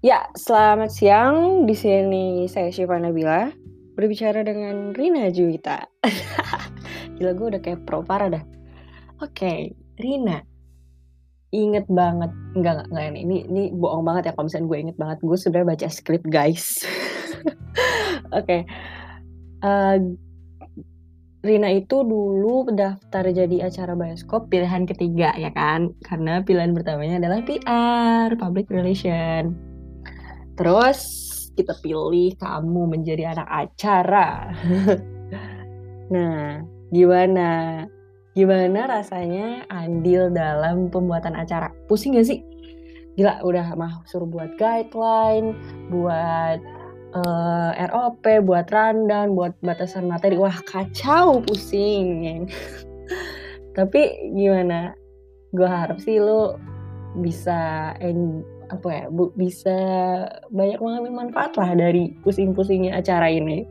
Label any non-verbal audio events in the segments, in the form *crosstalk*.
Ya, selamat siang. Di sini saya Syifa Nabila berbicara dengan Rina Juwita. *laughs* Gila gue udah kayak pro parah dah. Oke, Rina. Inget banget, enggak, enggak, enggak ini, ini, bohong banget ya kalau misalnya gue inget banget. Gue sudah baca skrip guys. *laughs* Oke. Uh, Rina itu dulu daftar jadi acara bioskop pilihan ketiga ya kan karena pilihan pertamanya adalah PR public relation terus kita pilih kamu menjadi anak acara *laughs* nah gimana gimana rasanya andil dalam pembuatan acara pusing gak sih gila udah mah suruh buat guideline buat uh, eh, ROP, buat rundown, buat batasan materi. Wah, kacau, pusing. *laughs* Tapi gimana? Gue harap sih lo bisa apa ya, bu, bisa banyak mengambil manfaat lah dari pusing-pusingnya acara ini.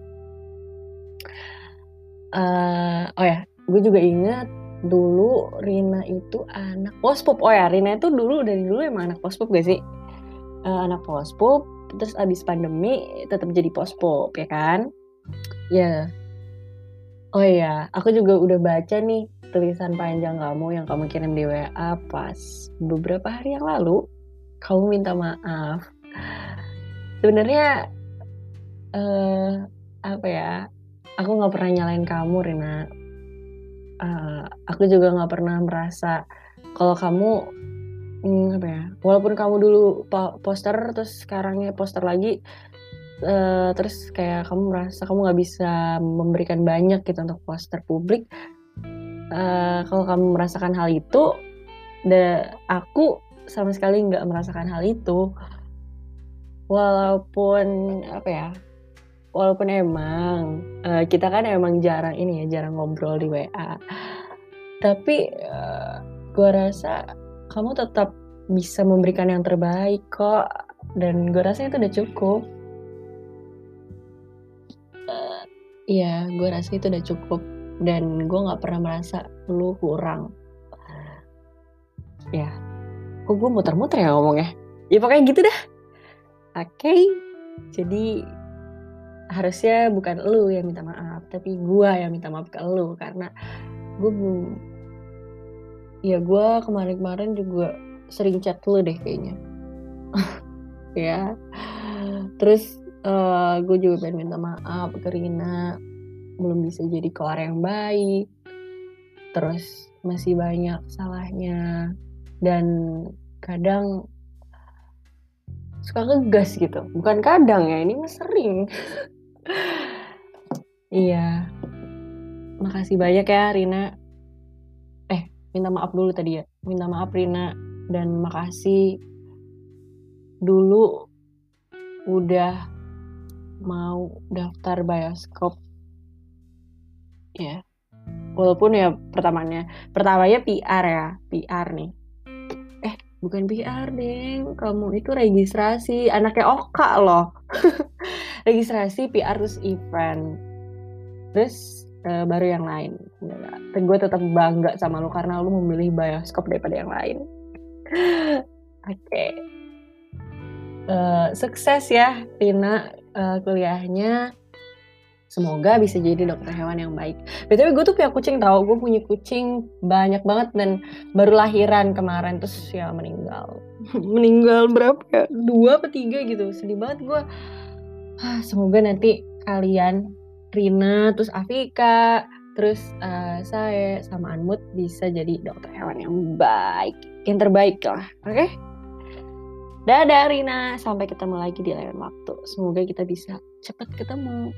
Uh, oh ya, gue juga ingat dulu Rina itu anak pospop. Oh ya, Rina itu dulu dari dulu emang anak pospop gak sih? Uh, anak pospop terus abis pandemi tetap jadi pospop ya kan ya oh iya aku juga udah baca nih tulisan panjang kamu yang kamu kirim di WA pas beberapa hari yang lalu kamu minta maaf. Sebenarnya uh, apa ya aku nggak pernah nyalain kamu Rina. Uh, aku juga nggak pernah merasa kalau kamu hmm, apa ya walaupun kamu dulu poster terus sekarangnya poster lagi uh, terus kayak kamu merasa kamu nggak bisa memberikan banyak gitu untuk poster publik uh, kalau kamu merasakan hal itu dan aku sama sekali nggak merasakan hal itu. Walaupun apa ya walaupun emang uh, kita kan emang jarang ini ya jarang ngobrol di WA tapi uh, gue rasa kamu tetap bisa memberikan yang terbaik kok. Dan gue rasa itu udah cukup. Uh, iya gue rasa itu udah cukup. Dan gue nggak pernah merasa lu kurang. Ya kok gue muter-muter ya ngomongnya? Ya pokoknya gitu dah. Oke okay. jadi harusnya bukan lu yang minta maaf tapi gue yang minta maaf ke lu karena gue ya gue kemarin-kemarin juga sering chat lu deh kayaknya. *laughs* Ya terus uh, gue juga pengen minta maaf ke Rina. Belum bisa jadi keluar yang baik. Terus masih banyak salahnya dan kadang suka ngegas gitu. Bukan kadang ya ini mah sering. *laughs* Iya. Makasih banyak ya Rina. Minta maaf dulu tadi ya. Minta maaf Rina. Dan makasih. Dulu udah mau daftar bioskop. Ya. Walaupun ya pertamanya pertamanya PR ya. PR nih. eh bukan PR deh kamu itu registrasi anaknya Oka loh *laughs* registrasi PR terus event terus uh, baru yang lain. Ya, gue tetap bangga sama lu karena lu memilih bioskop daripada yang lain. *laughs* Oke. Okay. Uh, eh, sukses ya Tina uh, kuliahnya. Semoga bisa jadi dokter hewan yang baik. Btw gue tuh punya kucing tau, gue punya kucing banyak banget dan baru lahiran kemarin terus ya meninggal. *laughs* meninggal berapa ya? Dua atau tiga gitu. Sedih banget gue. Ah, semoga nanti kalian Rina, terus Afika, terus uh, saya sama Anmut bisa jadi dokter hewan yang baik, yang terbaik lah, oke? Okay? Dadah Rina, sampai ketemu lagi di lain waktu. Semoga kita bisa cepat ketemu.